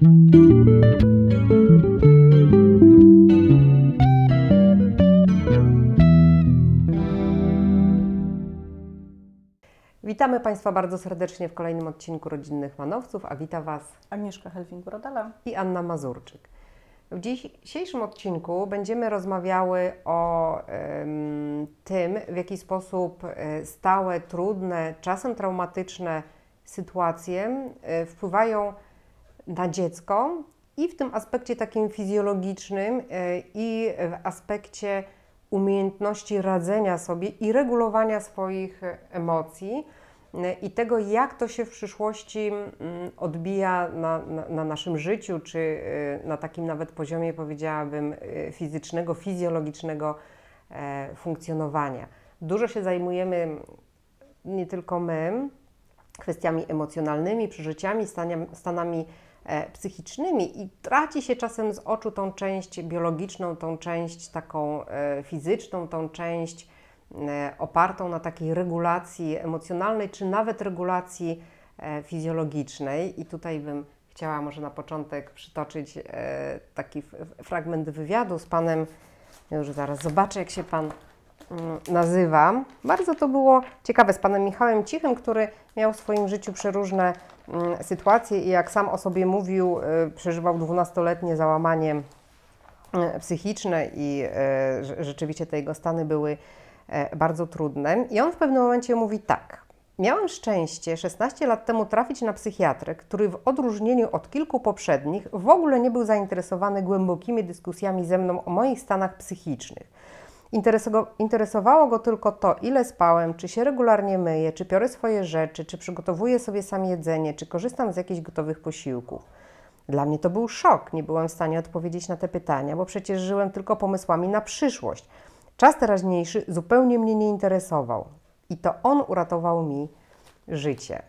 Witamy Państwa bardzo serdecznie w kolejnym odcinku Rodzinnych Manowców, a wita Was Agnieszka Helfing-Brodala. i Anna Mazurczyk. W dzisiejszym odcinku będziemy rozmawiały o em, tym, w jaki sposób e, stałe, trudne, czasem traumatyczne sytuacje e, wpływają na dziecko i w tym aspekcie takim fizjologicznym e, i w aspekcie umiejętności radzenia sobie i regulowania swoich emocji e, i tego, jak to się w przyszłości mm, odbija na, na, na naszym życiu, czy e, na takim nawet poziomie, powiedziałabym, fizycznego, fizjologicznego funkcjonowania. Dużo się zajmujemy, nie tylko my, kwestiami emocjonalnymi, przeżyciami, stanami psychicznymi i traci się czasem z oczu tą część biologiczną, tą część taką e, fizyczną, tą część e, opartą na takiej regulacji emocjonalnej, czy nawet regulacji e, fizjologicznej. I tutaj bym chciała może na początek przytoczyć e, taki fragment wywiadu z panem, już zaraz zobaczę, jak się pan mm, nazywa. Bardzo to było ciekawe z panem Michałem Cichym, który miał w swoim życiu przeróżne mm, sytuacje i jak sam o sobie mówił, y, przeżywał 12-letnie załamanie y, psychiczne i y, rze- rzeczywiście te jego stany były e, bardzo trudne. I on w pewnym momencie mówi tak. Miałem szczęście 16 lat temu trafić na psychiatrę, który w odróżnieniu od kilku poprzednich w ogóle nie był zainteresowany głębokimi dyskusjami ze mną o moich stanach psychicznych. Interesowało go tylko to, ile spałem, czy się regularnie myję, czy biorę swoje rzeczy, czy przygotowuję sobie sam jedzenie, czy korzystam z jakichś gotowych posiłków. Dla mnie to był szok. Nie byłem w stanie odpowiedzieć na te pytania, bo przecież żyłem tylko pomysłami na przyszłość. Czas teraźniejszy zupełnie mnie nie interesował. I to on uratował mi życie.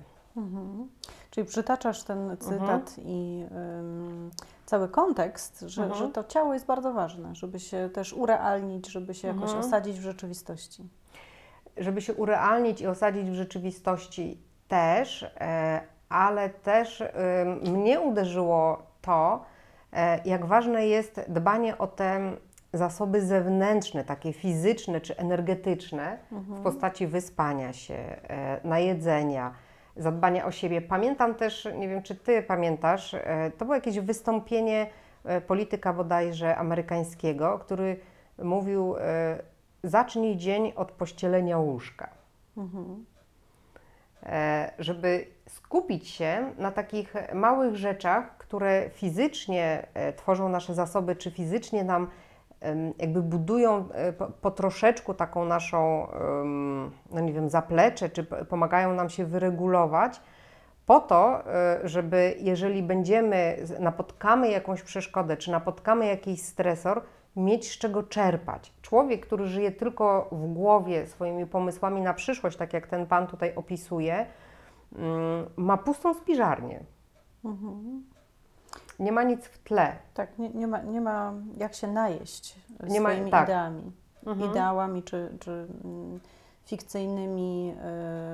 Czyli przytaczasz ten cytat Mhm. i ym, cały kontekst, że, Mhm. że to ciało jest bardzo ważne, żeby się też urealnić, żeby się jakoś Mhm. osadzić w rzeczywistości. żeby się urealnić i osadzić w rzeczywistości też, e, ale też mnie uderzyło to, e, jak ważne jest dbanie o te zasoby zewnętrzne, takie fizyczne czy energetyczne w postaci wyspania się, e, najedzenia, zadbania o siebie. Pamiętam też, nie wiem czy ty pamiętasz, e, to było jakieś wystąpienie e, polityka bodajże amerykańskiego, który mówił, e, zacznij dzień od pościelenia łóżka. E, Żeby skupić się na takich małych rzeczach, które fizycznie tworzą nasze zasoby, czy fizycznie nam jakby budują e, po, po troszeczku taką naszą, no nie wiem, zaplecze, czy pomagają nam się wyregulować, po to, e, żeby jeżeli będziemy, napotkamy jakąś przeszkodę, czy napotkamy jakiś stresor, mieć z czego czerpać. Człowiek, który żyje tylko w głowie swoimi pomysłami na przyszłość, tak jak ten pan tutaj opisuje, mm, ma pustą spiżarnię. Nie ma nic w tle. Tak, nie, nie, ma, nie ma jak się najeść Nie ma- swoimi tak. ideami. Mhm. Ideałami czy, czy mm, fikcyjnymi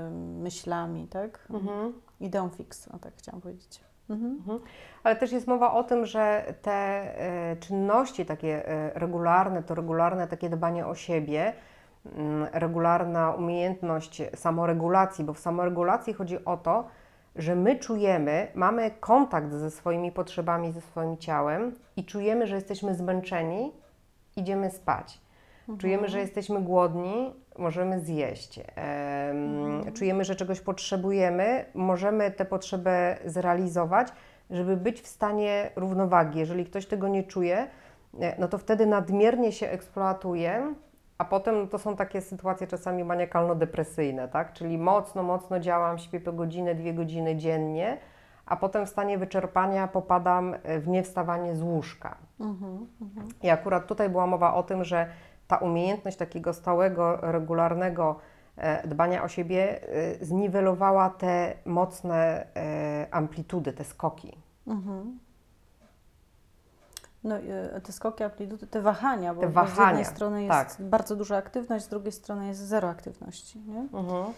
y, myślami, tak? Mhm. Ideą fix, o tak chciałam powiedzieć. Mhm. Ale też jest mowa o tym, że te e, czynności takie e, regularne, to regularne takie dbanie o siebie, mm, regularna umiejętność samoregulacji, bo w samoregulacji chodzi o to, że my czujemy, mamy kontakt ze swoimi potrzebami, ze swoim ciałem i czujemy, że jesteśmy zmęczeni, idziemy spać. Czujemy, że jesteśmy głodni, możemy zjeść. Em, Czujemy, że czegoś potrzebujemy, możemy tę potrzebę zrealizować, żeby być w stanie równowagi. Jeżeli ktoś tego nie czuje, e, no to wtedy nadmiernie się eksploatuje, a potem no to są takie sytuacje czasami maniakalno-depresyjne, tak? Czyli mocno, mocno działam, śpię po godzinę, dwie godziny dziennie, a potem w stanie wyczerpania popadam e, w niewstawanie z łóżka. I akurat tutaj była mowa o tym, że ta umiejętność takiego stałego, regularnego e, dbania o siebie e, zniwelowała te mocne amplitudy, te skoki. No, y, te skoki amplitudy, te wahania, bo Te bo z wahania, jednej strony jest tak. bardzo duża aktywność, z drugiej strony jest zero aktywności. Nie? Mhm.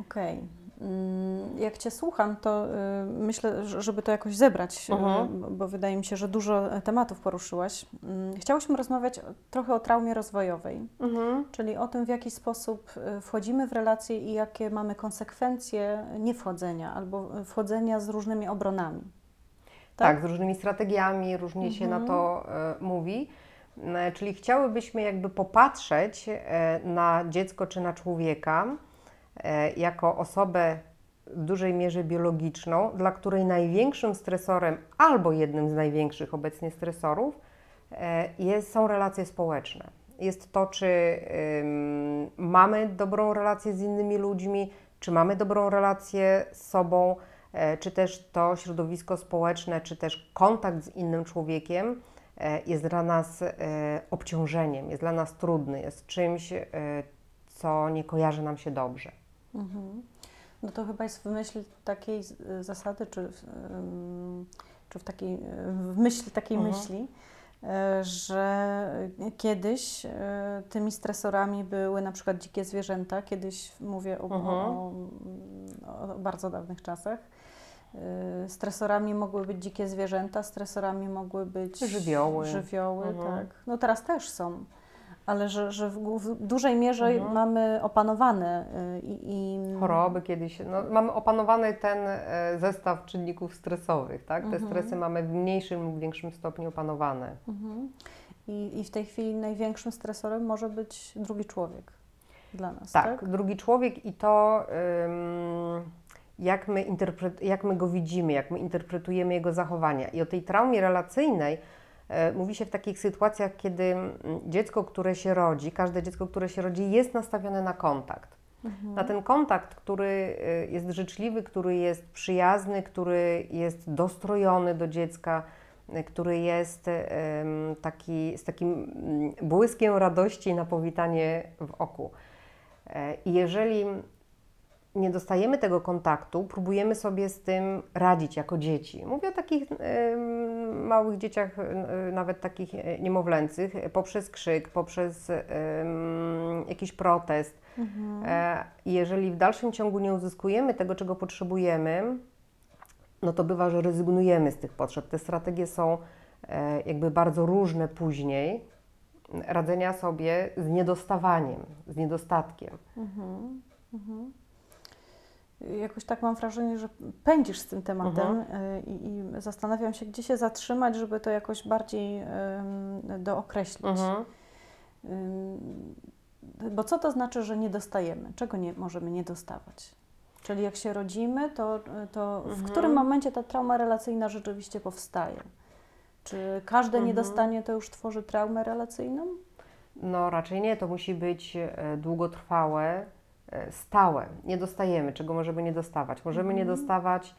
Okej. Mm, Jak Cię słucham, to y, myślę, że- żeby to jakoś zebrać, y, Mhm. bo- wydaje mi się, że dużo e, tematów poruszyłaś. Mm, Chciałyśmy rozmawiać trochę o traumie rozwojowej, Mhm. czyli o tym, w jaki sposób y, wchodzimy w relacje i jakie mamy konsekwencje niewchodzenia albo wchodzenia z różnymi obronami. Tak, z różnymi strategiami, różnie się na Mhm. to e, mówi. E, Czyli chciałybyśmy jakby popatrzeć e, na dziecko czy na człowieka jako osobę w dużej mierze biologiczną, dla której największym stresorem albo jednym z największych obecnie stresorów jest, są relacje społeczne. Jest to, czy mamy dobrą relację z innymi ludźmi, czy mamy dobrą relację z sobą, czy też to środowisko społeczne, czy też kontakt z innym człowiekiem e, jest dla nas e, obciążeniem, jest dla nas trudny, jest czymś, e, co nie kojarzy nam się dobrze. Mhm. No to chyba jest w myśl takiej y, zasady, czy, czy w, takiej, y, w myśl takiej Mhm. myśli, że kiedyś tymi stresorami były na przykład dzikie zwierzęta. Kiedyś mówię o, Mhm. o, o, o bardzo dawnych czasach. Y, Stresorami mogły być dzikie zwierzęta, stresorami mogły być Żywioły. żywioły Mhm. tak. No teraz też są, ale że, że w, w dużej mierze Mhm. mamy opanowane y, i, i Choroby kiedyś, no, mamy opanowany ten e, zestaw czynników stresowych, tak? Te Mhm. stresy mamy w mniejszym lub większym stopniu opanowane. Mhm. I, I w tej chwili największym stresorem może być drugi człowiek dla nas, tak? Tak, drugi człowiek i to, ym, jak, my jak my go widzimy, jak my interpretujemy jego zachowania. I o tej traumie relacyjnej e, mówi się w takich sytuacjach, kiedy mm, dziecko, które się rodzi, każde dziecko, które się rodzi, jest nastawione na kontakt. Mhm. Na ten kontakt, który y, jest życzliwy, który jest przyjazny, który jest dostrojony do dziecka, y, który jest em, taki, z takim mm, błyskiem radości na powitanie w oku. E, I jeżeli nie dostajemy tego kontaktu, próbujemy sobie z tym radzić jako dzieci. Mówię o takich małych dzieciach, e, nawet takich e, niemowlęcych, e, poprzez krzyk, poprzez jakiś protest. Mhm. E, jeżeli w dalszym ciągu nie uzyskujemy tego, czego potrzebujemy, no to bywa, że rezygnujemy z tych potrzeb. Te strategie są e, jakby bardzo różne później radzenia sobie z niedostawaniem, z niedostatkiem. Mhm. Mhm. Jakoś tak mam wrażenie, że pędzisz z tym tematem Mhm. y, i, i zastanawiam się, gdzie się zatrzymać, żeby to jakoś bardziej ym, dookreślić. Mhm. Bo co to znaczy, że nie dostajemy? Czego nie możemy nie dostawać? Czyli jak się rodzimy, to, to w Mhm. którym momencie ta trauma relacyjna rzeczywiście powstaje? Czy każde Mhm. niedostanie to już tworzy traumę relacyjną? No raczej nie, to musi być e, długotrwałe, e, stałe. Nie dostajemy, czego możemy nie dostawać. Możemy nie Mhm. dostawać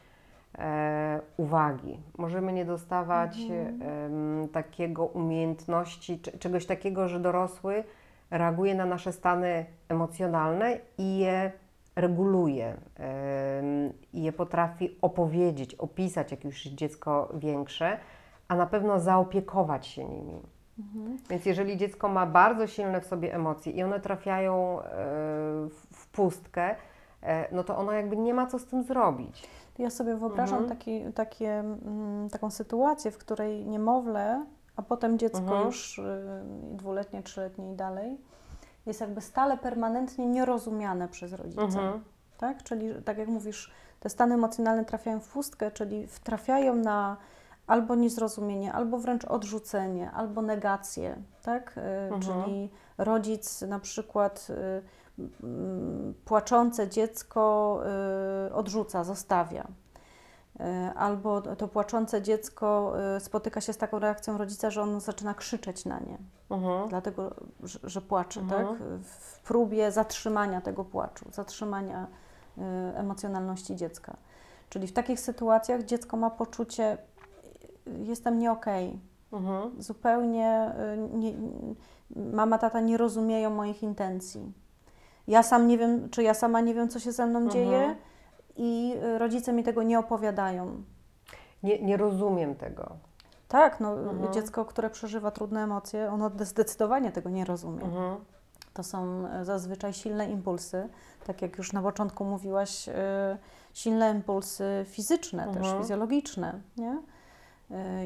e, uwagi, możemy nie dostawać em, takiego umiejętności, czegoś takiego, że dorosły reaguje na nasze stany emocjonalne i je reguluje, i je potrafi opowiedzieć, opisać, jak już jest dziecko większe, a na pewno zaopiekować się nimi. Mhm. Więc jeżeli dziecko ma bardzo silne w sobie emocje i one trafiają e, w pustkę, e, no to ono jakby nie ma co z tym zrobić. Ja sobie wyobrażam Mhm. taki, takie, mm, taką sytuację, w której niemowlę, a potem dziecko Mhm. już y, dwuletnie, trzyletnie i dalej, jest jakby stale, permanentnie nierozumiane przez rodzica. Mhm. Tak? Czyli, tak jak mówisz, te stany emocjonalne trafiają w pustkę, czyli trafiają na albo niezrozumienie, albo wręcz odrzucenie, albo negację, tak? Y, Mhm. Czyli rodzic na przykład y, płaczące dziecko y, odrzuca, zostawia. Y, Albo to płaczące dziecko y, spotyka się z taką reakcją rodzica, że on zaczyna krzyczeć na nie Mhm. dlatego, że, że płacze, Mhm. tak? W próbie zatrzymania tego płaczu, zatrzymania y, emocjonalności dziecka. Czyli w takich sytuacjach dziecko ma poczucie, y, jestem nie okej, Mhm. zupełnie y, nie, mama, tata nie rozumieją moich intencji. Ja sam nie wiem, czy ja sama nie wiem, co się ze mną Mhm. dzieje i y, rodzice mi tego nie opowiadają. Nie, nie rozumiem tego. Tak, no, Mhm. dziecko, które przeżywa trudne emocje, ono zdecydowanie tego nie rozumie. Mhm. To są e, zazwyczaj silne impulsy, tak jak już na początku mówiłaś, e, silne impulsy fizyczne, też Mhm. fizjologiczne, nie?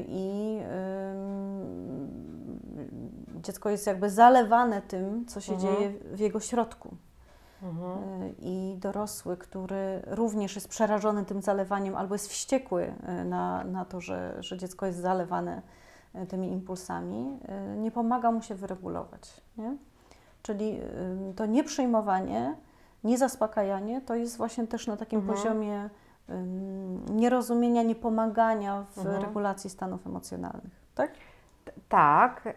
I ym, dziecko jest jakby zalewane tym, co się Mhm. dzieje w jego środku. Mhm. Y, i dorosły, który również jest przerażony tym zalewaniem albo jest wściekły y, na, na to, że, że dziecko jest zalewane y, tymi impulsami, nie pomaga mu się wyregulować. Nie? Czyli to nieprzyjmowanie, niezaspokajanie to jest właśnie też na takim Mhm. poziomie nierozumienia, niepomagania w Mhm. regulacji stanów emocjonalnych. Tak? Tak.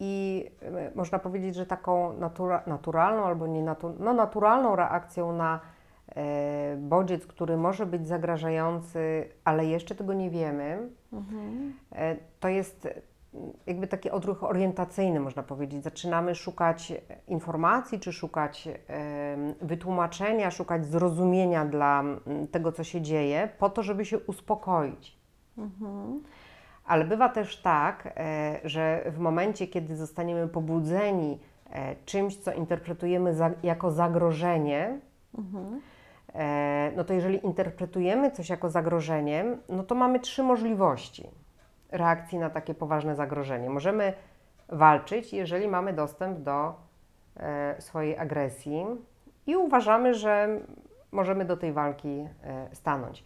I można powiedzieć, że taką natura, naturalną albo nie natu, no naturalną reakcją na e, bodziec, który może być zagrażający, ale jeszcze tego nie wiemy, e, to jest jakby taki odruch orientacyjny, można powiedzieć. Zaczynamy szukać informacji, czy szukać wytłumaczenia, szukać zrozumienia dla tego, co się dzieje, po to, żeby się uspokoić. Mhm. Ale bywa też tak, e, że w momencie, kiedy zostaniemy pobudzeni e, czymś, co interpretujemy za, jako zagrożenie, Mhm. e, no to jeżeli interpretujemy coś jako zagrożenie, no to mamy trzy możliwości reakcji na takie poważne zagrożenie. Możemy walczyć, jeżeli mamy dostęp do swojej agresji i uważamy, że możemy do tej walki stanąć.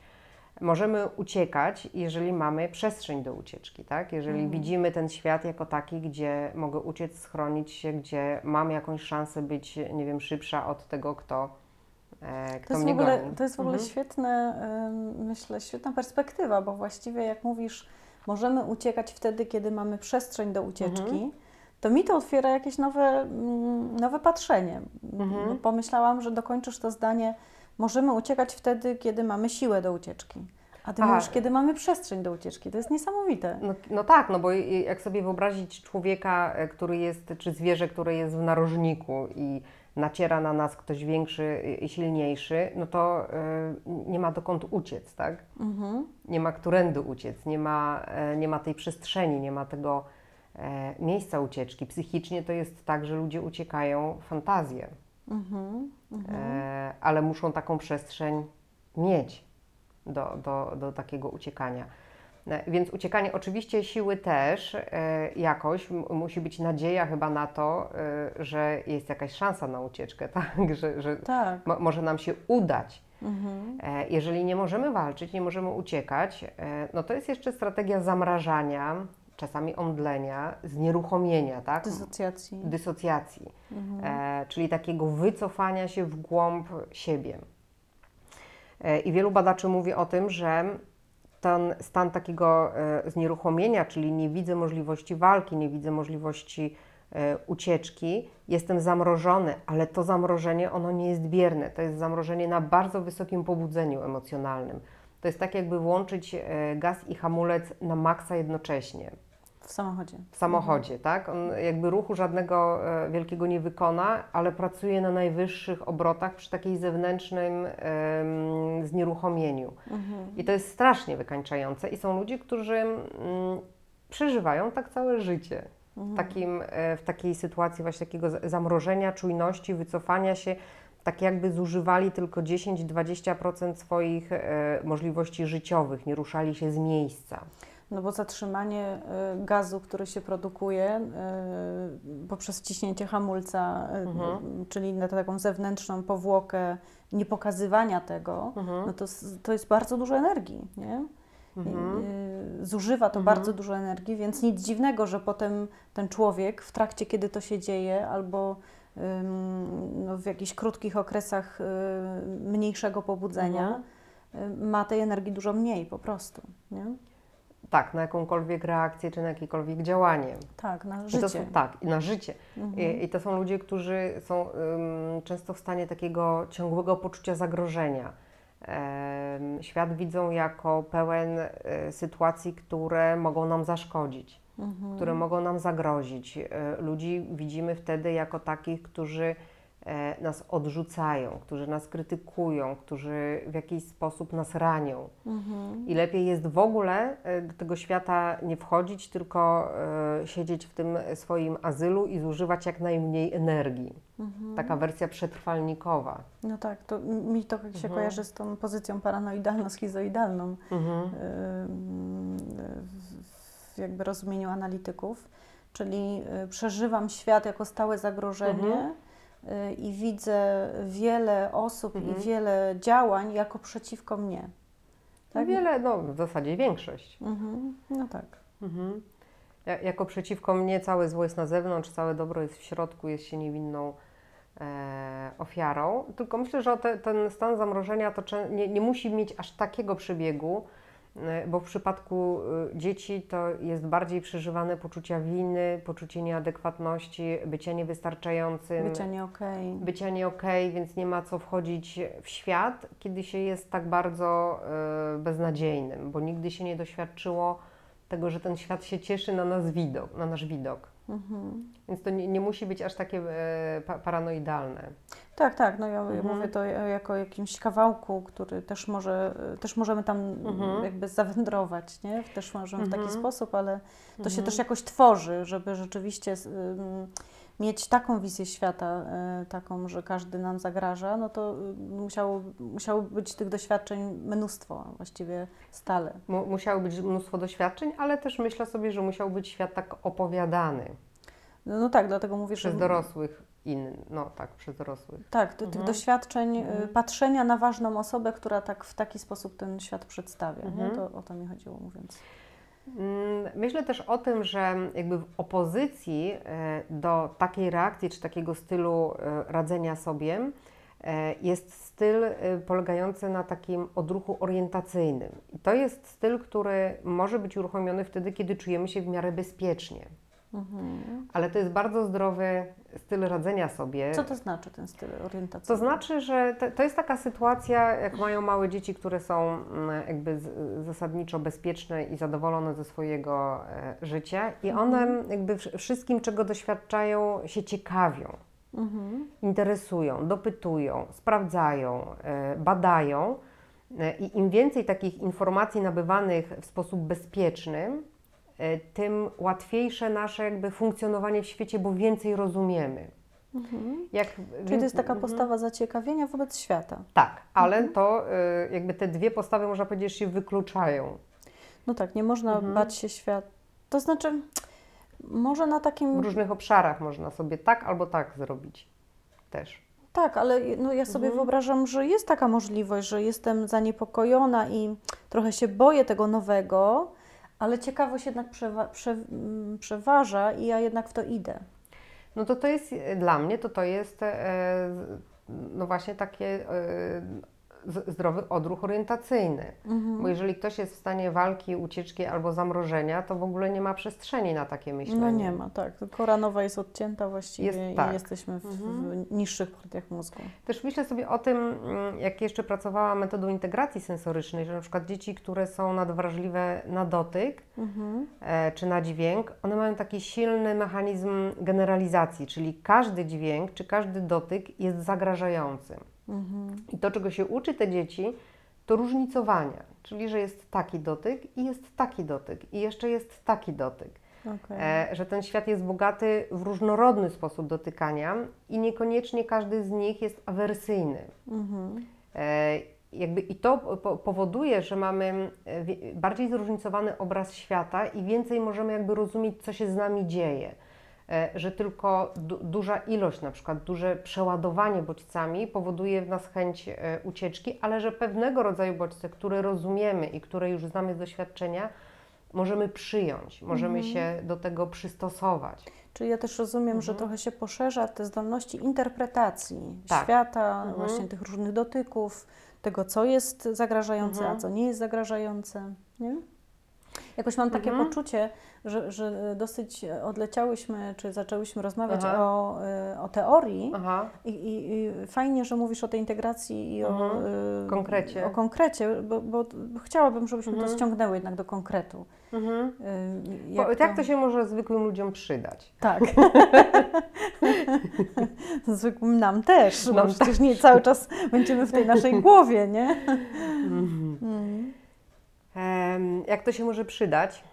Możemy uciekać, jeżeli mamy przestrzeń do ucieczki, tak? Jeżeli Mhm. widzimy ten świat jako taki, gdzie mogę uciec, schronić się, gdzie mam jakąś szansę być, nie wiem, szybsza od tego, kto, e, kto To mnie ogóle, goni. to jest w ogóle Mhm. świetne, myślę, świetna perspektywa, bo właściwie jak mówisz, możemy uciekać wtedy, kiedy mamy przestrzeń do ucieczki, Mhm. to mi to otwiera jakieś nowe, mm, nowe patrzenie. Mhm. Pomyślałam, że dokończysz to zdanie, możemy uciekać wtedy, kiedy mamy siłę do ucieczki. A ty A. mówisz, kiedy mamy przestrzeń do ucieczki. To jest niesamowite. No, no tak, no bo jak sobie wyobrazić człowieka, e, który jest, czy zwierzę, które jest w narożniku i naciera na nas ktoś większy i silniejszy, no to e, nie ma dokąd uciec, tak? Mhm. Nie ma którędy uciec, nie ma, e, nie ma tej przestrzeni, nie ma tego miejsca ucieczki. Psychicznie to jest tak, że ludzie uciekają fantazję, Mhm. Mhm. e, ale muszą taką przestrzeń mieć do, do, do takiego uciekania. E, Więc uciekanie, oczywiście siły też e, jakoś, musi być nadzieja chyba na to, e, że jest jakaś szansa na ucieczkę, tak? Że, że Tak. mo, może nam się udać. Mhm. E, Jeżeli nie możemy walczyć, nie możemy uciekać, e, no to jest jeszcze strategia zamrażania, czasami omdlenia, znieruchomienia, tak? Dysocjacji. Dysocjacji, Mhm. e, czyli takiego wycofania się w głąb siebie. E, I wielu badaczy mówi o tym, że ten stan takiego e, znieruchomienia, czyli nie widzę możliwości walki, nie widzę możliwości e, ucieczki, jestem zamrożony, ale to zamrożenie ono nie jest bierne, to jest zamrożenie na bardzo wysokim pobudzeniu emocjonalnym. To jest tak jakby włączyć e, gaz i hamulec na maksa jednocześnie W samochodzie. w samochodzie, tak? On jakby ruchu żadnego e, wielkiego nie wykona, ale pracuje na najwyższych obrotach przy takiej zewnętrznym em, znieruchomieniu. Mhm. I to jest strasznie wykańczające i są ludzie, którzy mm, przeżywają tak całe życie. Mhm. Takim, e, w takiej sytuacji właśnie takiego zamrożenia, czujności, wycofania się, tak jakby zużywali tylko 10-20% swoich e, możliwości życiowych, nie ruszali się z miejsca. No bo zatrzymanie y, gazu, który się produkuje y, poprzez ciśnięcie hamulca, y, Mhm. czyli na taką zewnętrzną powłokę niepokazywania tego, Mhm. no to, to jest bardzo dużo energii, nie? Mhm. Zużywa to Mhm. bardzo dużo energii, więc nic dziwnego, że potem ten człowiek w trakcie, kiedy to się dzieje, albo no, w jakichś krótkich okresach mniejszego pobudzenia, Mhm. ma tej energii dużo mniej po prostu, nie? Tak, na jakąkolwiek reakcję czy na jakiekolwiek działanie. Tak, na I życie. są, tak, i na życie. Mhm. I, I to są ludzie, którzy są ym, często w stanie takiego ciągłego poczucia zagrożenia. Em, świat widzą jako pełen e, sytuacji, które mogą nam zaszkodzić, Mhm. które mogą nam zagrozić. E, ludzi widzimy wtedy jako takich, którzy nas odrzucają, którzy nas krytykują, którzy w jakiś sposób nas ranią. Mhm. I lepiej jest w ogóle e, do tego świata nie wchodzić, tylko e, siedzieć w tym swoim azylu i zużywać jak najmniej energii. Mhm. Taka wersja przetrwalnikowa. No tak, to mi to się Mhm. kojarzy z tą pozycją paranoidalno-schizoidalną. Mhm. w jakby rozumieniu analityków, czyli przeżywam świat jako stałe zagrożenie Mhm. I widzę wiele osób Mhm. i wiele działań jako przeciwko mnie. Tak? Wiele, no w zasadzie większość. Mhm. No tak. Mhm. Ja, jako przeciwko mnie całe zło jest na zewnątrz, całe dobro jest w środku, jest się niewinną e, ofiarą. Tylko myślę, że te, ten stan zamrożenia to nie, nie musi mieć aż takiego przebiegu, bo w przypadku e, dzieci to jest bardziej przeżywane poczucia winy, poczucie nieadekwatności, bycia niewystarczającym. Bycia nie okej. bycia nie okej, więc nie ma co wchodzić w świat, kiedy się jest tak bardzo e, beznadziejnym, bo nigdy się nie doświadczyło tego, że ten świat się cieszy na nas widok, na nasz widok. Mhm. Więc to nie, nie musi być aż takie e, pa, paranoidalne. Tak, tak. No ja, ja Mhm. mówię to jako jakimś kawałku, który też może, też możemy tam Mhm. jakby zawędrować, nie? Też możemy w taki Mhm. sposób, ale to się Mhm. też jakoś tworzy, żeby rzeczywiście ym, mieć taką wizję świata, y, taką, że każdy nam zagraża, no to y, musiało, musiało być tych doświadczeń mnóstwo właściwie stale. Mu, musiało być mnóstwo doświadczeń, ale też myślę sobie, że musiał być świat tak opowiadany No, no tak, dlatego mówię, przez że... dorosłych inny, no tak, przez dorosłych. Tak, ty, tych Mhm. doświadczeń, y, Mhm. patrzenia na ważną osobę, która tak w taki sposób ten świat przedstawia. Mhm. To o to mi chodziło mówiąc. Mm, Myślę też o tym, że jakby w opozycji e, do takiej reakcji czy takiego stylu e, radzenia sobie e, jest styl polegający na takim odruchu orientacyjnym. I to jest styl, który może być uruchomiony wtedy, kiedy czujemy się w miarę bezpiecznie. Mhm. Ale to jest bardzo zdrowy styl radzenia sobie. Co to znaczy ten styl orientacyjny? To znaczy, że to, to jest taka sytuacja, jak mają małe dzieci, które są mm, jakby z, zasadniczo bezpieczne i zadowolone ze swojego e, życia i one jakby wsz- wszystkim, czego doświadczają, się ciekawią, Mhm. interesują, dopytują, sprawdzają, e, badają. E, I im więcej takich informacji nabywanych w sposób bezpieczny, tym łatwiejsze nasze jakby funkcjonowanie w świecie, bo więcej rozumiemy. Mhm. Jak, Czyli to jest taka Mhm. postawa zaciekawienia wobec świata. Tak, ale Mhm. to y, jakby te dwie postawy można powiedzieć się wykluczają No tak, nie można Mhm. bać się świata. To znaczy, może na w takim. różnych obszarach można sobie tak albo tak zrobić też. Tak, ale no ja sobie Mhm. wyobrażam, że jest taka możliwość, że jestem zaniepokojona i trochę się boję tego nowego, ale ciekawość jednak przewa- prze- mm, przeważa i ja jednak w to idę. No to to jest dla mnie, to to jest e, no właśnie takie e, zdrowy odruch orientacyjny. Mhm. Bo jeżeli ktoś jest w stanie walki, ucieczki albo zamrożenia, to w ogóle nie ma przestrzeni na takie myślenie. No nie ma, tak. Kora nowa jest odcięta właściwie Jest i tak. jesteśmy w, Mhm. w niższych partiach mózgu. Też myślę sobie o tym, mm, jak jeszcze pracowałam metodą integracji sensorycznej, że na przykład dzieci, które są nadwrażliwe na dotyk, Mhm. e, czy na dźwięk, one mają taki silny mechanizm generalizacji, czyli każdy dźwięk czy każdy dotyk jest zagrażający. Mhm. I to, czego się uczy te dzieci, to różnicowania, czyli że jest taki dotyk i jest taki dotyk i jeszcze jest taki dotyk. Okej. E, że ten świat jest bogaty w różnorodny sposób dotykania i niekoniecznie każdy z nich jest awersyjny. Mhm. E, jakby I to po- powoduje, że mamy e, bardziej zróżnicowany obraz świata i więcej możemy jakby rozumieć, co się z nami dzieje. E, Że tylko du- duża ilość, na przykład duże przeładowanie bodźcami powoduje w nas chęć e, ucieczki, ale że pewnego rodzaju bodźce, które rozumiemy i które już znamy z doświadczenia, możemy przyjąć, możemy się do tego przystosować. Czyli ja też rozumiem, że Mhm. trochę się poszerza te zdolności interpretacji Tak. świata, Mhm. właśnie tych różnych dotyków, tego, co jest zagrażające, Mhm. a co nie jest zagrażające. Nie? Jakoś mam takie Mhm. poczucie, że, że dosyć odleciałyśmy, czy zaczęłyśmy rozmawiać Aha. o, y, o teorii. I, i, I fajnie, że mówisz o tej integracji i o Mhm. y, Konkrecie. O konkrecie, bo, bo chciałabym, żebyśmy Mhm. to ściągnęły jednak do konkretu. Mhm. Y, Jak, to... jak to się może zwykłym ludziom przydać? Tak. Zwykłym nam też, Nam bo przecież nie cały czas będziemy w tej naszej głowie, nie? Mhm. Mm. Jak to się może przydać?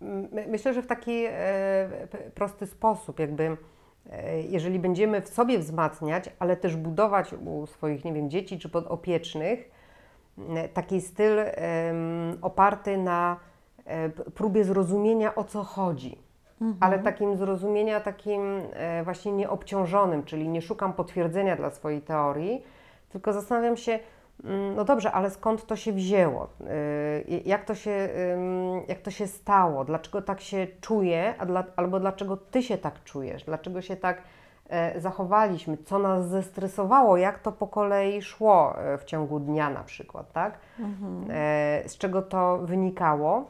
My- Myślę, że w taki e, prosty sposób, jakby e, jeżeli będziemy w sobie wzmacniać, ale też budować u swoich, nie wiem, dzieci czy podopiecznych taki styl oparty na e, próbie zrozumienia o co chodzi, ale takim zrozumienia takim właśnie nieobciążonym, czyli nie szukam potwierdzenia dla swojej teorii, tylko zastanawiam się, No dobrze, ale skąd to się wzięło? Y, Jak to się, jak to się stało? Dlaczego tak się czuję? Albo dlaczego ty się tak czujesz? Dlaczego się tak e, zachowaliśmy? Co nas zestresowało? Jak to po kolei szło e, w ciągu dnia na przykład, tak? E, Z czego to wynikało?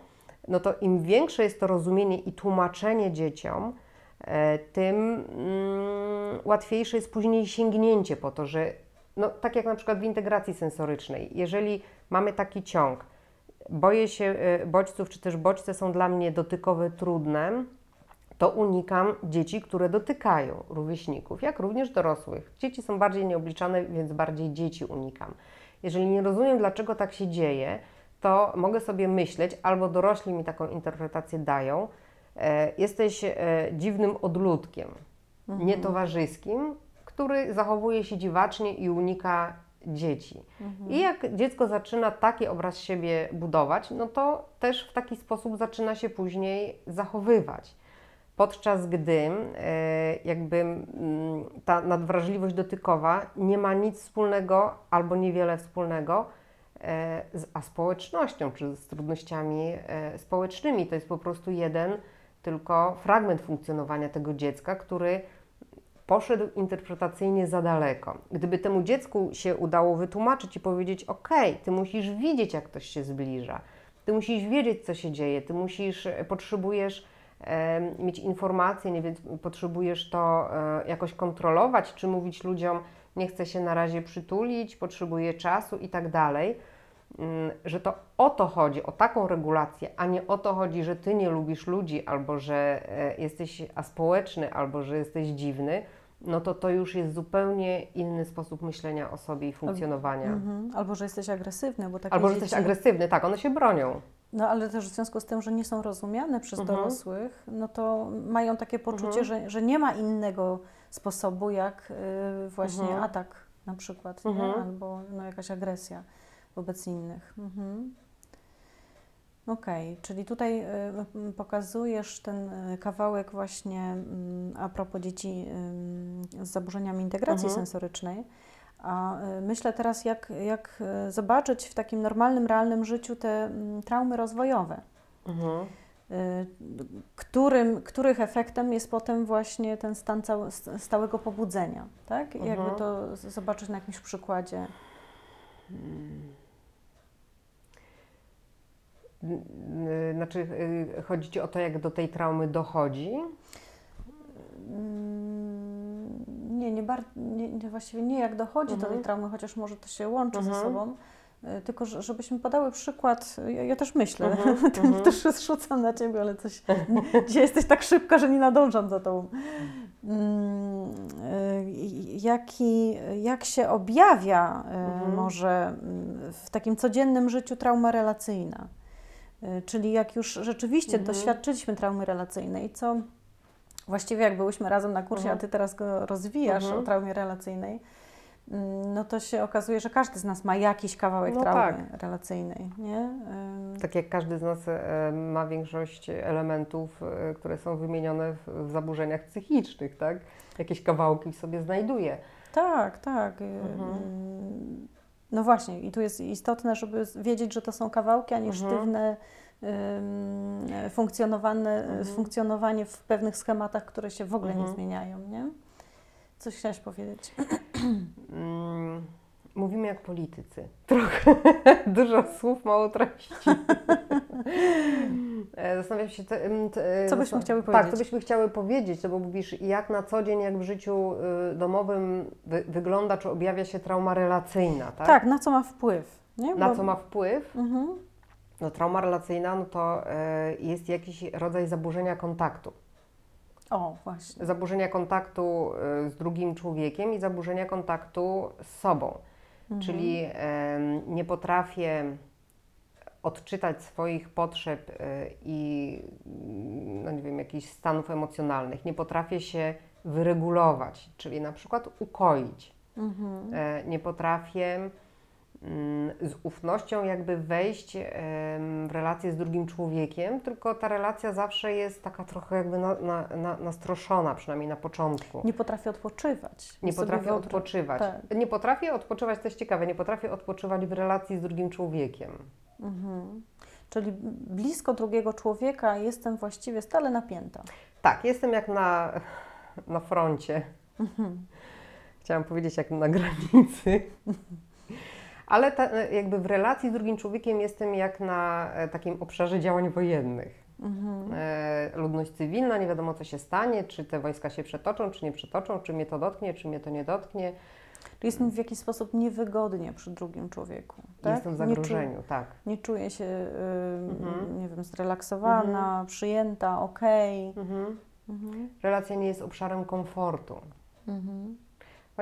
No to im większe jest to rozumienie i tłumaczenie dzieciom, tym mm, łatwiejsze jest później sięgnięcie po to, że no, tak jak na przykład w integracji sensorycznej, jeżeli mamy taki ciąg, boję się e, bodźców, czy też bodźce są dla mnie dotykowe trudne, to unikam dzieci, które dotykają rówieśników, jak również dorosłych. Dzieci są bardziej nieobliczane, więc bardziej dzieci unikam. Jeżeli nie rozumiem, dlaczego tak się dzieje, to mogę sobie myśleć, albo dorośli mi taką interpretację dają, e, jesteś e, dziwnym odludkiem, nietowarzyskim, który zachowuje się dziwacznie i unika dzieci. I jak dziecko zaczyna taki obraz siebie budować, no to też w taki sposób zaczyna się później zachowywać. Podczas gdy e, jakby mm, ta nadwrażliwość dotykowa nie ma nic wspólnego albo niewiele wspólnego e, z aspołecznością czy z trudnościami e, społecznymi. To jest po prostu jeden tylko fragment funkcjonowania tego dziecka, który poszedł interpretacyjnie za daleko. Gdyby temu dziecku się udało wytłumaczyć i powiedzieć: OK, ty musisz widzieć, jak ktoś się zbliża, ty musisz wiedzieć, co się dzieje, ty musisz, e, potrzebujesz e, mieć informacje, nie potrzebujesz to e, jakoś kontrolować, czy mówić ludziom: Nie chcę się na razie przytulić, potrzebuję czasu i tak dalej. Mm, Że to o to chodzi, o taką regulację, a nie o to chodzi, że ty nie lubisz ludzi, albo że e, jesteś aspołeczny, albo że jesteś dziwny, no to to już jest zupełnie inny sposób myślenia o sobie i funkcjonowania. Mhm. Albo, że jesteś agresywny, bo Albo że dzieci... jesteś agresywny, tak, one się bronią. No ale też w związku z tym, że nie są rozumiane przez Mhm. dorosłych, no to mają takie poczucie, Mhm. że, że nie ma innego sposobu jak y, właśnie Mhm. atak na przykład? Mhm. albo no, jakaś agresja wobec innych. Mhm. Okej, czyli tutaj y, pokazujesz ten y, kawałek właśnie mm, a propos dzieci z zaburzeniami integracji Mhm. sensorycznej. A y, myślę teraz, jak, jak zobaczyć w takim normalnym, realnym życiu te mm, traumy rozwojowe, Mhm. którym, których efektem jest potem właśnie ten stan cał, stałego pobudzenia, tak? Mhm. Jakby to zobaczyć na jakimś przykładzie. Znaczy, y, chodzi Ci o to, jak do tej traumy dochodzi? Mm, Nie, nie, bar- nie, nie właściwie nie jak dochodzi do Mhm. tej traumy, chociaż może to się łączy ze Mhm. sobą. y, Tylko, że- żebyśmy podały przykład, ja, ja też myślę, Mhm, tym mhm. też zrzucam na Ciebie, ale coś, dzisiaj jesteś tak szybka, że nie nadążam za Tobą. Mm, y, Jaki, jak się objawia Mhm. może mm, w takim codziennym życiu trauma relacyjna? Y, Czyli jak już rzeczywiście Mhm. doświadczyliśmy traumy relacyjnej, co właściwie jak byłyśmy razem na kursie, Mhm. a Ty teraz go rozwijasz Mhm. o traumie relacyjnej, mm, no to się okazuje, że każdy z nas ma jakiś kawałek No traumy relacyjnej, nie? Tak jak każdy z nas e, ma większość elementów, e, które są wymienione w, zaburzeniach psychicznych, tak? Jakieś kawałki w sobie znajduje. Tak, tak. Mhm. No właśnie, i tu jest istotne, żeby wiedzieć, że to są kawałki, a nie Mhm. sztywne funkcjonowane, Mhm. funkcjonowanie w pewnych schematach, które się w ogóle nie Mhm. zmieniają, nie? Coś chciałaś powiedzieć? Mówimy jak politycy. Trochę. Dużo słów, mało treści. E, Zastanawiam się, te, em, te, Co byśmy chciały Tak, powiedzieć? co byśmy chciały powiedzieć, no bo mówisz, jak na co dzień, jak w życiu y, domowym wy, wygląda, czy objawia się trauma relacyjna, tak? Tak, na co ma wpływ? Nie? Na Bo- co ma wpływ? Mhm. No, trauma relacyjna no to e, jest jakiś rodzaj zaburzenia kontaktu. O, właśnie. Zaburzenia kontaktu e, z drugim człowiekiem i zaburzenia kontaktu z sobą. Mhm. Czyli em, nie potrafię odczytać swoich potrzeb e, i no nie wiem, jakichś stanów emocjonalnych. Nie potrafię się wyregulować, czyli na przykład ukoić. Mhm. E, nie potrafię z ufnością jakby wejść w relację z drugim człowiekiem, tylko ta relacja zawsze jest taka trochę jakby na, na, na, nastroszona, przynajmniej na początku. Nie potrafię odpoczywać. Nie potrafię odpoczywać. Tak. Nie potrafię odpoczywać, to jest ciekawe, nie potrafię odpoczywać w relacji z drugim człowiekiem. Mhm. Czyli blisko drugiego człowieka jestem właściwie stale napięta. Tak, jestem jak na, na froncie. Mhm. Chciałam powiedzieć jak na granicy. Ale ta, jakby w relacji z drugim człowiekiem jestem jak na e, takim obszarze działań wojennych. Mhm. E, ludność cywilna, nie wiadomo co się stanie, czy te wojska się przetoczą, czy nie przetoczą, czy mnie to dotknie, czy mnie to nie dotknie. Czyli jest mi w jakiś sposób niewygodnie przy drugim człowieku. Tak? Jestem w Nie zagrożeniu, tak. Nie czuję się, ym, Mhm. nie wiem, zrelaksowana, przyjęta, okej. Mhm. Mhm. Relacja nie jest obszarem komfortu. Mhm.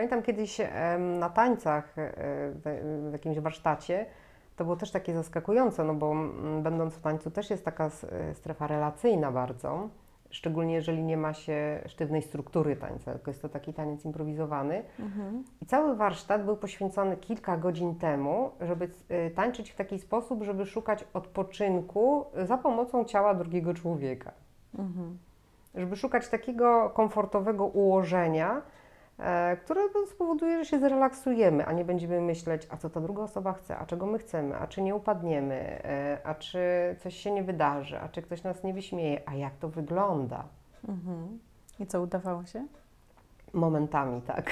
Pamiętam kiedyś na tańcach e, w, jakimś warsztacie, to było też takie zaskakujące, no bo będąc w tańcu też jest taka e, strefa relacyjna bardzo, szczególnie jeżeli nie ma się sztywnej struktury tańca, tylko jest to taki taniec improwizowany. Mhm. I cały warsztat był poświęcony kilka godzin temu, żeby e, tańczyć w taki sposób, żeby szukać odpoczynku za pomocą ciała drugiego człowieka Mhm. żeby szukać takiego komfortowego ułożenia, które spowoduje, że się zrelaksujemy, a nie będziemy myśleć, a co ta druga osoba chce, a czego my chcemy, a czy nie upadniemy, e, a czy coś się nie wydarzy, a czy ktoś nas nie wyśmieje, a jak to wygląda. Mhm. I co, udawało się? Momentami tak.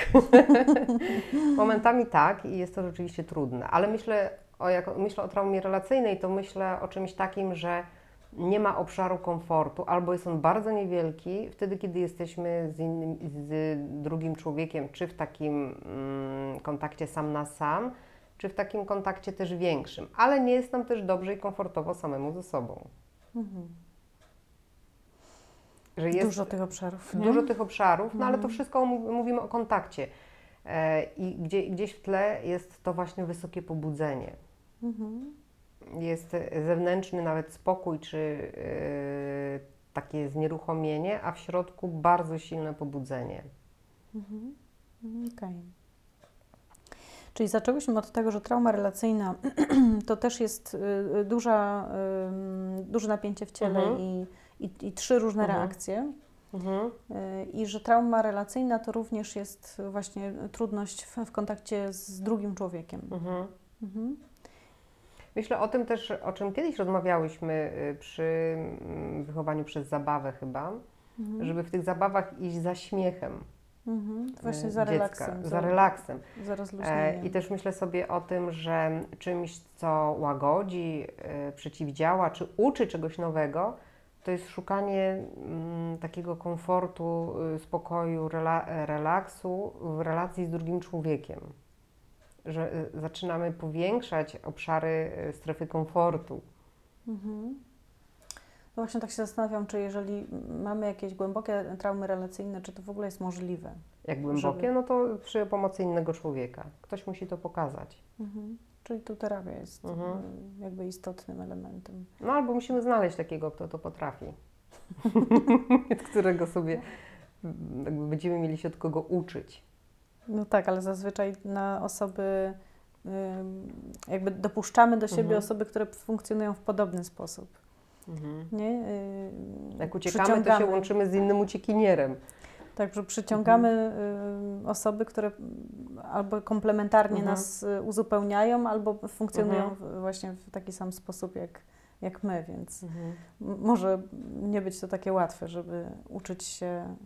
Momentami tak i jest to rzeczywiście trudne, ale myślę o, jak myślę o traumie relacyjnej, to myślę o czymś takim, że nie ma obszaru komfortu, albo jest on bardzo niewielki, wtedy kiedy jesteśmy z, innym, z drugim człowiekiem, czy w takim mm, kontakcie sam na sam, czy w takim kontakcie też większym, ale nie jest nam też dobrze i komfortowo samemu ze sobą. Mhm. Że jest, Dużo tych obszarów. Nie? Dużo tych obszarów, no ale to Mhm. wszystko mów- mówimy o kontakcie. E, I gdzie, gdzieś w tle jest to właśnie wysokie pobudzenie. Mhm. Jest zewnętrzny nawet spokój, czy e, takie znieruchomienie, a w środku bardzo silne pobudzenie. Mhm. Okej. Czyli zaczęłyśmy od tego, że trauma relacyjna to też jest y, y, duża, duże napięcie w ciele Mhm. i, i, i trzy różne Mhm. reakcje. Mhm. Y, I że trauma relacyjna to również jest właśnie trudność w, w kontakcie z drugim człowiekiem. Mhm. Myślę o tym też, o czym kiedyś rozmawiałyśmy y, przy mm, wychowaniu przez zabawę chyba, Mhm. żeby w tych zabawach iść za śmiechem Mhm. Właśnie e, za dziecka, relaksem. za relaksem. Za E, rozluźnieniem. I też myślę sobie o tym, że czymś, co łagodzi, e, przeciwdziała, czy uczy czegoś nowego, to jest szukanie mm, takiego komfortu, y, spokoju, rela, relaksu w relacji z drugim człowiekiem. Że y, zaczynamy powiększać obszary y, strefy komfortu. Mhm. No właśnie tak się zastanawiam, czy jeżeli mamy jakieś głębokie traumy relacyjne, czy to w ogóle jest możliwe. Jak głębokie, Żeby- no to przy pomocy innego człowieka. Ktoś musi to pokazać. Mhm. Czyli tu terapia jest Mhm. y, jakby istotnym elementem. No albo musimy znaleźć takiego, kto to potrafi. Którego sobie będziemy mieli się od kogo uczyć. No tak, ale zazwyczaj na osoby, jakby dopuszczamy do siebie Mhm. osoby, które funkcjonują w podobny sposób. Nie? Y, Jak uciekamy, to się łączymy z innym uciekinierem. Tak, że przyciągamy Mhm. osoby, które albo komplementarnie Mhm. nas y, uzupełniają, albo funkcjonują Mhm. właśnie w taki sam sposób jak, jak my, więc m- może nie być to takie łatwe, żeby uczyć się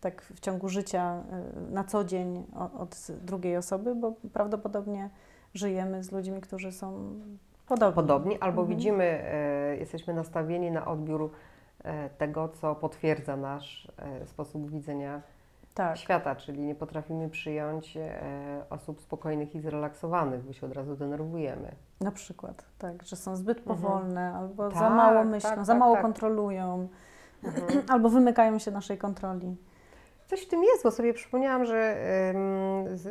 tak w ciągu życia y, na co dzień od drugiej osoby, bo prawdopodobnie żyjemy z ludźmi, którzy są podobni. Podobni, albo Mhm. widzimy, e, jesteśmy nastawieni na odbiór e, tego, co potwierdza nasz e, sposób widzenia Tak. świata, czyli nie potrafimy przyjąć osób spokojnych i zrelaksowanych, bo się od razu denerwujemy. Na przykład, tak, że są zbyt Mhm. powolne, albo za Tak, mało myślą, tak, za tak, mało tak. kontrolują, Mhm. albo wymykają się naszej kontroli. Coś w tym jest, bo sobie przypomniałam, że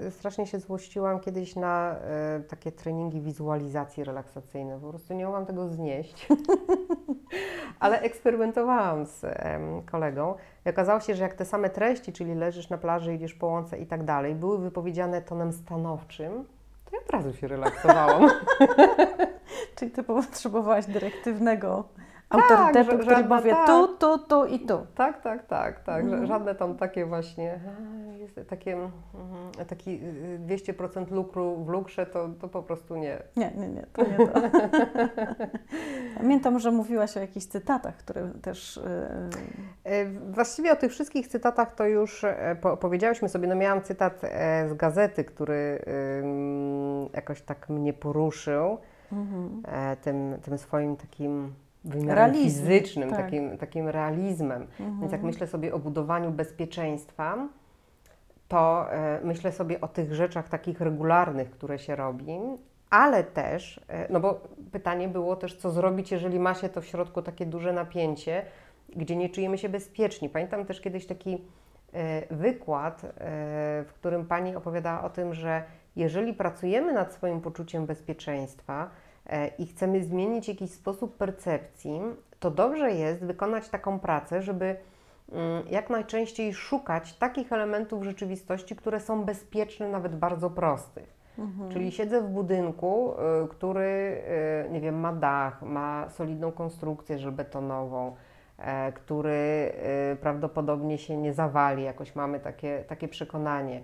strasznie się złościłam kiedyś na e, takie treningi wizualizacji relaksacyjnej. Po prostu nie mogłam tego znieść. Ale eksperymentowałam z kolegą i okazało się, że jak te same treści, czyli leżysz na plaży, idziesz po łące i tak dalej, były wypowiedziane tonem stanowczym, to ja od razu się relaksowałam. Czyli ty potrzebowałaś dyrektywnego autorytetu, że- który żadna- powie tak. tu, tu, tu i tu. Tak, tak, tak, tak. Mhm. Żadne tam takie właśnie, jest takie, mhm, taki y, 200% lukru w lukrze, to, to po prostu nie. Nie, nie, nie, to nie to. Pamiętam, że mówiłaś o jakichś cytatach, które też... Yy, E, Właściwie o tych wszystkich cytatach to już e, po, powiedziałyśmy sobie. No miałam cytat e, z gazety, który jakoś tak mnie poruszył mhm. tym, tym swoim takim wymiarem Realizmem, fizycznym, tak. takim, takim realizmem. Mhm. Więc jak myślę sobie o budowaniu bezpieczeństwa, to e, myślę sobie o tych rzeczach takich regularnych, które się robi, ale też, e, no bo pytanie było też, co zrobić, jeżeli ma się to w środku takie duże napięcie, gdzie nie czujemy się bezpieczni. Pamiętam też kiedyś taki e, wykład, w którym pani opowiadała o tym, że jeżeli pracujemy nad swoim poczuciem bezpieczeństwa i chcemy zmienić jakiś sposób percepcji, to dobrze jest wykonać taką pracę, żeby mm, jak najczęściej szukać takich elementów rzeczywistości, które są bezpieczne, nawet bardzo prostych. Mhm. Czyli siedzę w budynku, y, który, y, nie wiem, ma dach, ma solidną konstrukcję żelbetonową, e, który prawdopodobnie się nie zawali, jakoś mamy takie, takie przekonanie.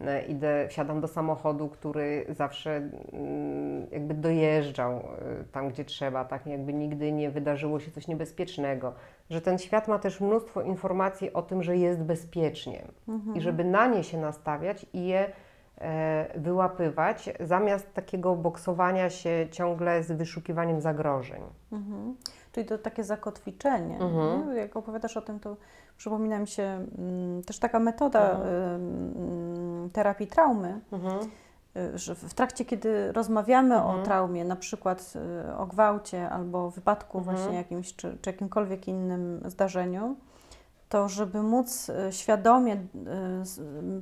E, Idę, wsiadam do samochodu, który zawsze mm, jakby dojeżdżał y, tam, gdzie trzeba, tak jakby nigdy nie wydarzyło się coś niebezpiecznego. Że ten świat ma też mnóstwo informacji o tym, że jest bezpiecznie Mhm. i żeby na nie się nastawiać i je e, wyłapywać, zamiast takiego boksowania się ciągle z wyszukiwaniem zagrożeń. Mhm. Czyli to takie zakotwiczenie. Mhm. Jak opowiadasz o tym, to przypomina mi się mm, też taka metoda ym, terapii traumy, Mhm. y, że w trakcie, kiedy rozmawiamy Mhm. o traumie, na przykład y, o gwałcie albo wypadku Mhm. właśnie jakimś, czy, czy jakimkolwiek innym zdarzeniu, to żeby móc y, świadomie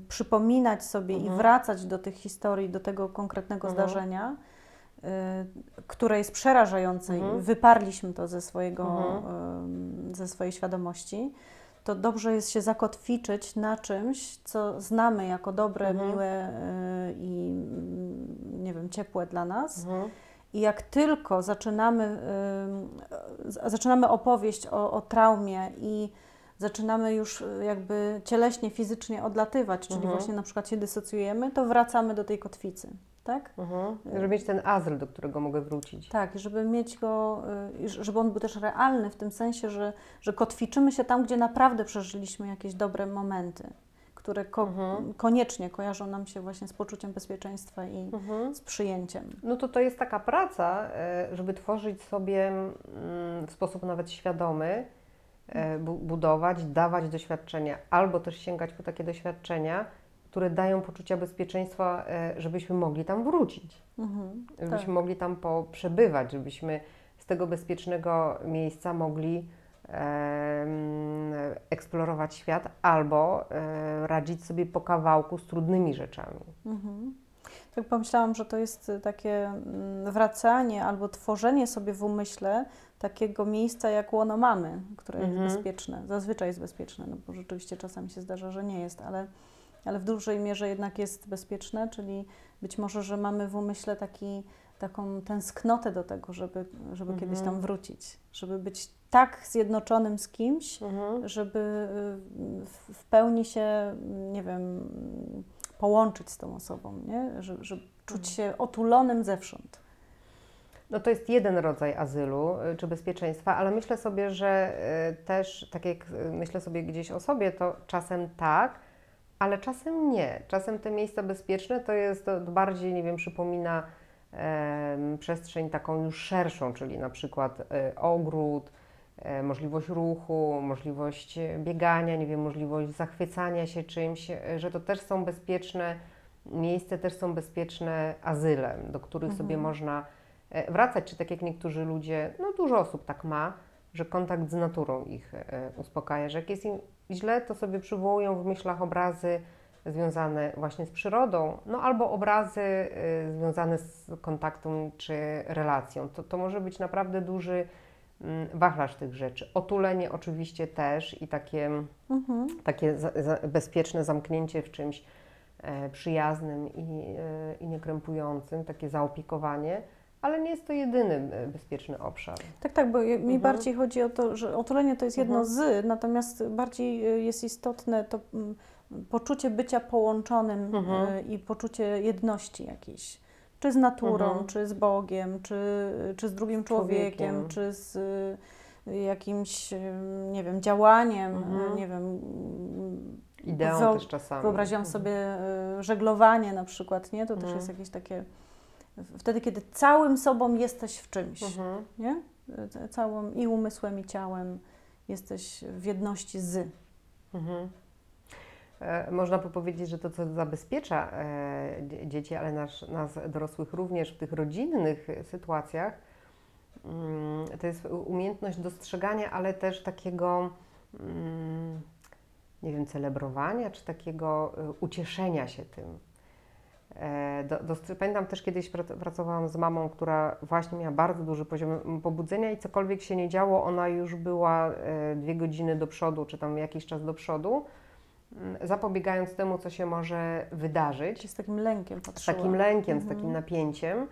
przypominać sobie i Mhm. wracać do tych historii, do tego konkretnego Mhm. zdarzenia, które jest przerażające Mhm. i wyparliśmy to ze, swojego, Mhm. ym, ze swojej świadomości, to dobrze jest się zakotwiczyć na czymś, co znamy jako dobre, Mhm. miłe y, i mm, nie wiem, ciepłe dla nas. Mhm. I jak tylko zaczynamy, zaczynamy opowieść o, o traumie i zaczynamy już y, jakby cieleśnie, fizycznie odlatywać, czyli Mhm. właśnie na przykład się dysocjujemy, to wracamy do tej kotwicy, tak? Mhm. Żeby mieć ten azyl, do którego mogę wrócić. Tak, żeby mieć go, y, żeby on był też realny w tym sensie, że, że kotwiczymy się tam, gdzie naprawdę przeżyliśmy jakieś dobre momenty, które ko- Mhm. koniecznie kojarzą nam się właśnie z poczuciem bezpieczeństwa i Mhm. z przyjęciem. No to to jest taka praca, e, żeby tworzyć sobie mm, w sposób nawet świadomy, bu- budować, dawać doświadczenia, albo też sięgać po takie doświadczenia, które dają poczucia bezpieczeństwa, e, żebyśmy mogli tam wrócić. Mhm, żebyśmy tak. mogli tam przebywać, żebyśmy z tego bezpiecznego miejsca mogli em, eksplorować świat albo e, radzić sobie po kawałku z trudnymi rzeczami. Mhm. Tak pomyślałam, że to jest takie mm, wracanie albo tworzenie sobie w umyśle takiego miejsca jak łono mamy, które Mhm. jest bezpieczne. Zazwyczaj jest bezpieczne, no bo rzeczywiście czasami się zdarza, że nie jest, ale, ale w dużej mierze jednak jest bezpieczne, czyli być może, że mamy w umyśle taki, taką tęsknotę do tego, żeby, żeby kiedyś Mhm. tam wrócić, żeby być tak zjednoczonym z kimś, Mhm. żeby y, w- pełni się, nie wiem, połączyć z tą osobą, nie? Że, że czuć się otulonym zewsząd. No to jest jeden rodzaj azylu y, czy bezpieczeństwa, ale myślę sobie, że y, też, tak jak myślę sobie gdzieś o sobie, to czasem tak, ale czasem nie. Czasem te miejsca bezpieczne to jest, to bardziej, nie wiem, przypomina em, przestrzeń taką już szerszą, czyli na przykład y, ogród, e, możliwość ruchu, możliwość e, biegania, nie wiem, możliwość zachwycania się czymś, e, że to też są bezpieczne miejsca, też są bezpieczne azyle, do których sobie można e, wracać, czy tak jak niektórzy ludzie, no dużo osób tak ma, że kontakt z naturą ich e, uspokaja, że jak jest im źle, to sobie przywołują w myślach obrazy związane właśnie z przyrodą, no albo obrazy e, związane z kontaktem czy relacją. To, to może być naprawdę duży mm, wachlarz tych rzeczy. Otulenie oczywiście też i takie, Mhm. takie za, za, bezpieczne zamknięcie w czymś e, przyjaznym i, e, i niekrępującym, takie zaopiekowanie, ale nie jest to jedyny e, bezpieczny obszar. Tak, tak, bo mi Mhm. bardziej chodzi o to, że otulenie to jest jedno Mhm. z, natomiast bardziej y, jest istotne to mm, poczucie bycia połączonym Mhm. y, i poczucie jedności jakiejś. Czy z naturą, Mhm. czy z Bogiem, czy, czy z drugim człowiekiem, człowiekiem. czy z jakimś, nie wiem, działaniem, Mhm. nie wiem, Ideą też czasami. Wyobraziłam Mhm. sobie żeglowanie na przykład, nie? To też Mhm. jest jakieś takie, wtedy kiedy całym sobą jesteś w czymś Mhm. nie? C- Całym i umysłem, i ciałem jesteś w jedności z. Mhm. E, Można by powiedzieć, że to, co zabezpiecza e, dzie- dzieci, ale nas, nas dorosłych również w tych rodzinnych e, sytuacjach, mm, to jest umiejętność dostrzegania, ale też takiego, mm, nie wiem, celebrowania, czy takiego e, ucieszenia się tym. E, Do, dostr- pamiętam też kiedyś prac- pracowałam z mamą, która właśnie miała bardzo duży poziom pobudzenia i cokolwiek się nie działo, ona już była e, dwie godziny do przodu, czy tam jakiś czas do przodu, mm, zapobiegając temu, co się może wydarzyć z takim lękiem z patrzyła. takim lękiem, z Mhm. takim napięciem.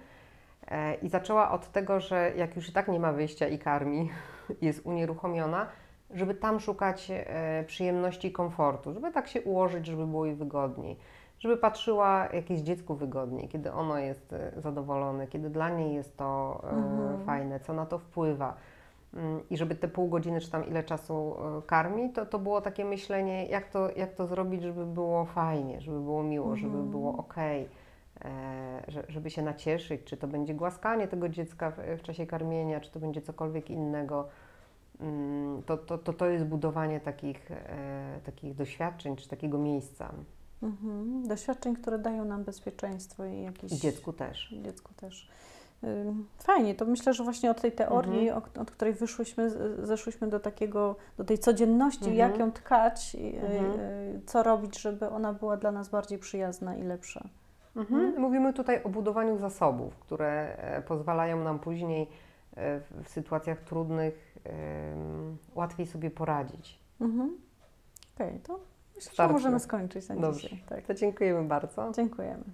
E, I zaczęła od tego, że jak już i tak nie ma wyjścia i karmi, jest unieruchomiona, żeby tam szukać przyjemności i komfortu, żeby tak się ułożyć, żeby było jej wygodniej. Żeby patrzyła, jak jest dziecku wygodniej, kiedy ono jest e, zadowolone, kiedy dla niej jest to e, Mhm. fajne, co na to wpływa. Mm, I żeby te pół godziny, czy tam ile czasu e, karmi, to, to było takie myślenie, jak to, jak to zrobić, żeby było fajnie, żeby było miło, żeby Mhm. było okej e, że, żeby się nacieszyć, czy to będzie głaskanie tego dziecka w, w czasie karmienia, czy to będzie cokolwiek innego. Mm, To, to, to, to jest budowanie takich, e, takich doświadczeń, czy takiego miejsca. Mhm. Doświadczeń, które dają nam bezpieczeństwo i jakieś... Dziecku też. Dziecku też. Fajnie, to myślę, że właśnie od tej teorii, Mhm. o- od której wyszłyśmy, zeszłyśmy do takiego, do tej codzienności, Mhm. jak ją tkać, i, Mhm. y, co robić, żeby ona była dla nas bardziej przyjazna i lepsza. Mhm. Mówimy tutaj o budowaniu zasobów, które e, pozwalają nam później e, w, sytuacjach trudnych łatwiej sobie poradzić. Mhm. Okej, to Myślę, że możemy skończyć na Dobrze. dzisiaj. Tak. To dziękujemy bardzo. Dziękujemy.